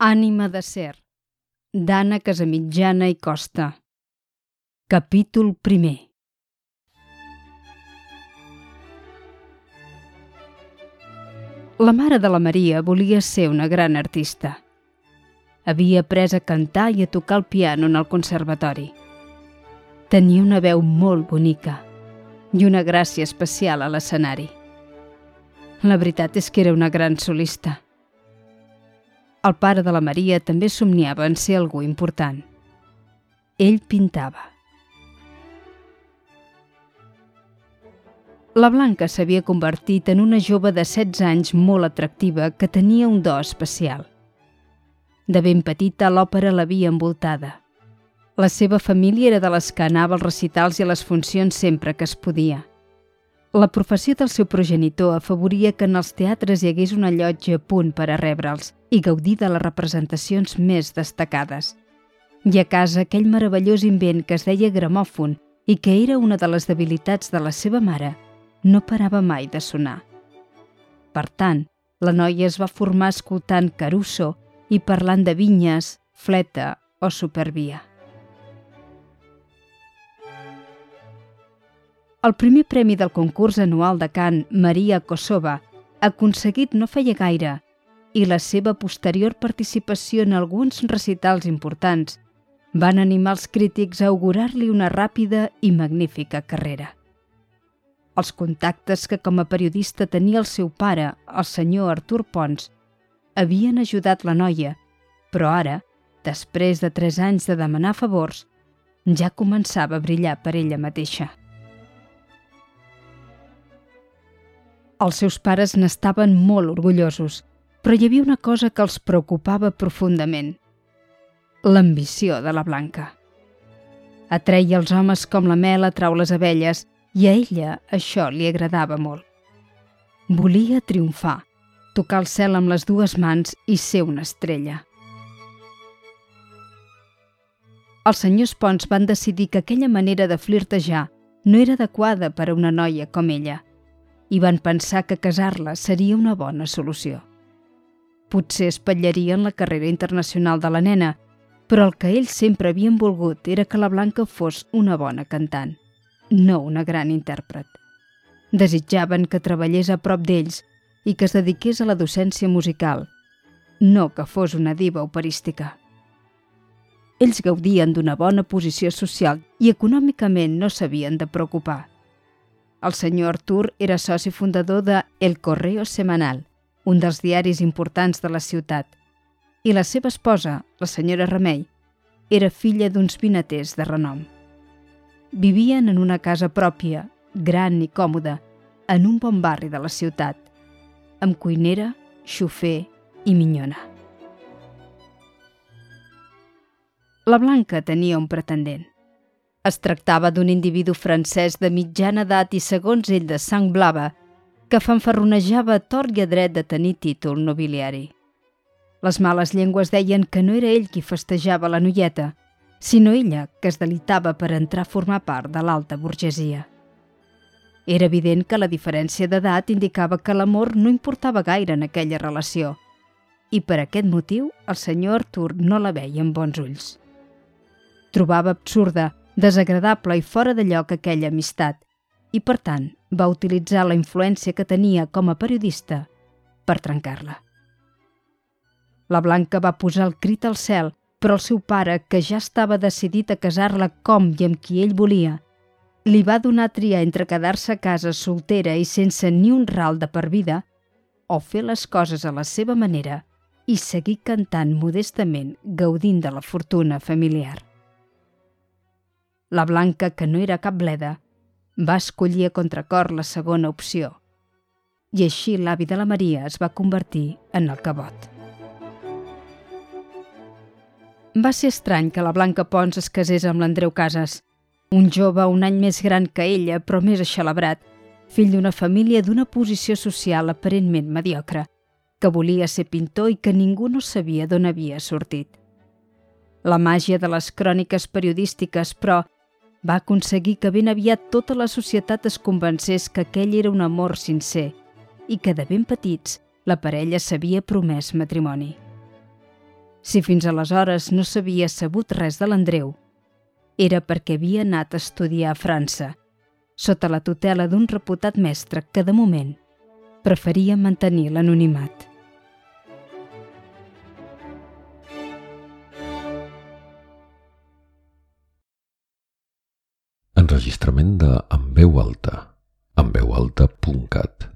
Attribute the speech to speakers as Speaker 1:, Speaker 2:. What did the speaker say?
Speaker 1: Ànima de ser d'Anna Casamitjana i Costa Capítol primer La mare de la Maria volia ser una gran artista. Havia après a cantar i a tocar el piano en el conservatori. Tenia una veu molt bonica i una gràcia especial a l'escenari. La veritat és que era una gran solista. El pare de la Maria també somniava en ser algú important. Ell pintava. La Blanca s'havia convertit en una jove de 16 anys molt atractiva que tenia un do especial. De ben petita l'òpera l'havia envoltada. La seva família era de les que anava als recitals i a les funcions sempre que es podia. La professió del seu progenitor afavoria que en els teatres hi hagués una llotja a punt per a rebre'ls i gaudir de les representacions més destacades. I a casa aquell meravellós invent que es deia gramòfon i que era una de les debilitats de la seva mare, no parava mai de sonar. Per tant, la noia es va formar escoltant Caruso i parlant de vinyes, fleta o supervia. El primer premi del concurs anual de cant Maria Kosova, aconseguit no feia gaire, i la seva posterior participació en alguns recitals importants van animar els crítics a augurar-li una ràpida i magnífica carrera. Els contactes que com a periodista tenia el seu pare, el senyor Artur Pons, havien ajudat la noia, però ara, després de tres anys de demanar favors, ja començava a brillar per ella mateixa. Els seus pares n'estaven molt orgullosos, però hi havia una cosa que els preocupava profundament. L'ambició de la Blanca. Atreia els homes com la mel atrau les abelles i a ella això li agradava molt. Volia triomfar, tocar el cel amb les dues mans i ser una estrella. Els senyors Pons van decidir que aquella manera de flirtejar no era adequada per a una noia com ella – i van pensar que casar-la seria una bona solució. Potser espatllarien la carrera internacional de la nena, però el que ells sempre havien volgut era que la Blanca fos una bona cantant, no una gran intèrpret. Desitjaven que treballés a prop d'ells i que es dediqués a la docència musical, no que fos una diva operística. Ells gaudien d'una bona posició social i econòmicament no s'havien de preocupar. El senyor Artur era soci fundador de El Correo Semanal, un dels diaris importants de la ciutat, i la seva esposa, la senyora Remei, era filla d'uns vinaters de renom. Vivien en una casa pròpia, gran i còmoda, en un bon barri de la ciutat, amb cuinera, xofer i minyona. La Blanca tenia un pretendent. Es tractava d'un individu francès de mitjana edat i, segons ell, de sang blava, que fanfarronejava tort i a dret de tenir títol nobiliari. Les males llengües deien que no era ell qui festejava la noieta, sinó ella que es delitava per entrar a formar part de l'alta burgesia. Era evident que la diferència d'edat indicava que l'amor no importava gaire en aquella relació, i per aquest motiu el senyor Artur no la veia amb bons ulls. Trobava absurda desagradable i fora de lloc aquella amistat, i per tant va utilitzar la influència que tenia com a periodista per trencar-la. La Blanca va posar el crit al cel, però el seu pare, que ja estava decidit a casar-la com i amb qui ell volia, li va donar a triar entre quedar-se a casa soltera i sense ni un ral de per vida o fer les coses a la seva manera i seguir cantant modestament gaudint de la fortuna familiar. La Blanca, que no era cap bleda, va escollir a contracor la segona opció. I així l'avi de la Maria es va convertir en el cabot. Va ser estrany que la Blanca Pons es casés amb l'Andreu Casas, un jove un any més gran que ella, però més aixelebrat, fill d'una família d'una posició social aparentment mediocre, que volia ser pintor i que ningú no sabia d'on havia sortit. La màgia de les cròniques periodístiques, però, va aconseguir que ben aviat tota la societat es convencés que aquell era un amor sincer i que de ben petits la parella s'havia promès matrimoni. Si fins aleshores no s'havia sabut res de l'Andreu, era perquè havia anat a estudiar a França, sota la tutela d'un reputat mestre que, de moment, preferia mantenir l'anonimat.
Speaker 2: Enregistrament de En veu alta, enveualta.cat